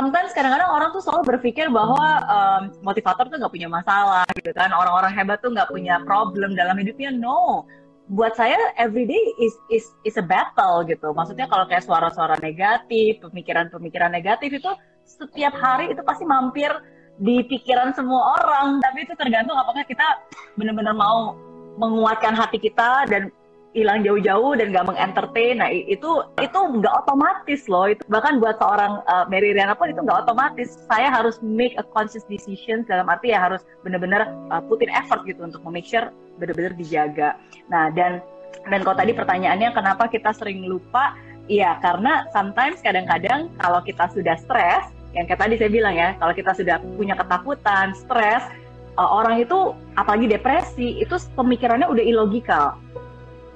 sometimes kadang-kadang orang tuh selalu berpikir bahwa um, motivator tuh nggak punya masalah gitu kan. Orang-orang hebat tuh nggak punya problem dalam hidupnya no. Buat saya everyday is is is a battle gitu. Maksudnya kalau kayak suara-suara negatif pemikiran-pemikiran negatif itu setiap hari itu pasti mampir di pikiran semua orang. Tapi itu tergantung apakah kita benar-benar mau menguatkan hati kita dan hilang jauh-jauh dan gak mengentertain. Nah itu itu nggak otomatis loh. Itu bahkan buat seorang uh, Mary Riana pun itu nggak otomatis. Saya harus make a conscious decision dalam arti ya harus benar-benar uh, put in effort gitu untuk make sure benar-benar dijaga. Nah dan dan kalau tadi pertanyaannya kenapa kita sering lupa? Iya, karena sometimes kadang-kadang kalau kita sudah stres, yang kayak tadi saya bilang ya, kalau kita sudah punya ketakutan, stres, uh, orang itu apalagi depresi, itu pemikirannya udah illogical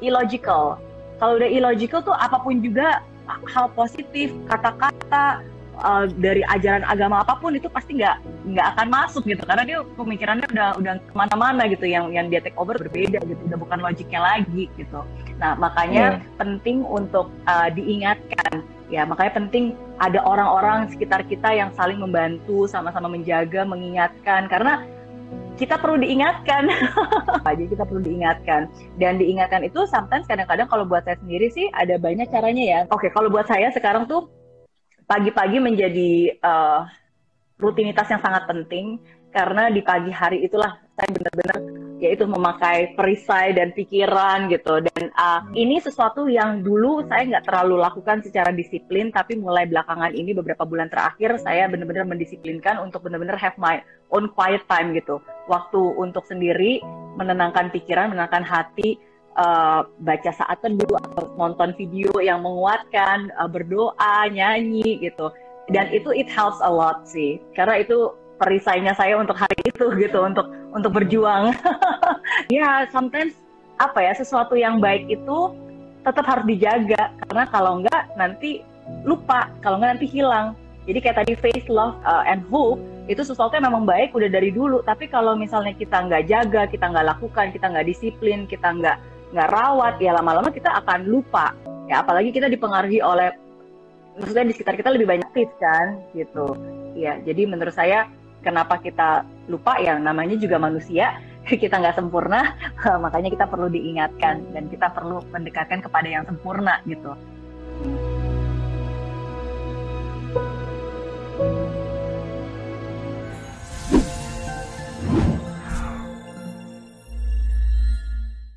illogical. Kalau udah illogical tuh apa pun juga hal positif, kata-kata uh, dari ajaran agama apa pun itu pasti nggak nggak akan masuk gitu karena dia pemikirannya udah udah ke mana-mana gitu yang yang dia take over berbeda gitu udah bukan logiknya lagi gitu. Nah makanya hmm. penting untuk uh, diingatkan ya makanya penting ada orang-orang sekitar kita yang saling membantu sama-sama menjaga mengingatkan karena kita perlu diingatkan. Jadi kita perlu diingatkan. Dan diingatkan itu sometimes kadang-kadang kalau buat saya sendiri sih ada banyak caranya ya. Oke, kalau buat saya sekarang tuh pagi-pagi menjadi uh, rutinitas yang sangat penting karena di pagi hari itulah saya benar-benar yaitu memakai perisai dan pikiran gitu. Dan uh, ini sesuatu yang dulu saya nggak terlalu lakukan secara disiplin tapi mulai belakangan ini beberapa bulan terakhir saya benar-benar mendisiplinkan untuk benar-benar have my own quiet time gitu. Waktu untuk sendiri menenangkan pikiran menenangkan hati uh, baca saat teduh atau nonton video yang menguatkan uh, berdoa nyanyi gitu dan itu it helps a lot sih. Karena itu perisainya saya untuk hari itu gitu untuk untuk berjuang. Ya sometimes apa ya sesuatu yang baik itu tetap harus dijaga. Karena kalau enggak nanti lupa. Kalau enggak nanti hilang. Jadi kayak tadi face love uh, and hope itu sesuatu yang memang baik udah dari dulu. Tapi kalau misalnya kita nggak jaga kita nggak lakukan kita nggak disiplin kita nggak nggak rawat ya lama-lama kita akan lupa. Ya apalagi kita dipengaruhi oleh maksudnya di sekitar kita lebih banyak tips kan gitu ya jadi menurut saya kenapa kita lupa ya namanya juga manusia kita nggak sempurna makanya kita perlu diingatkan dan kita perlu mendekatkan kepada yang sempurna gitu.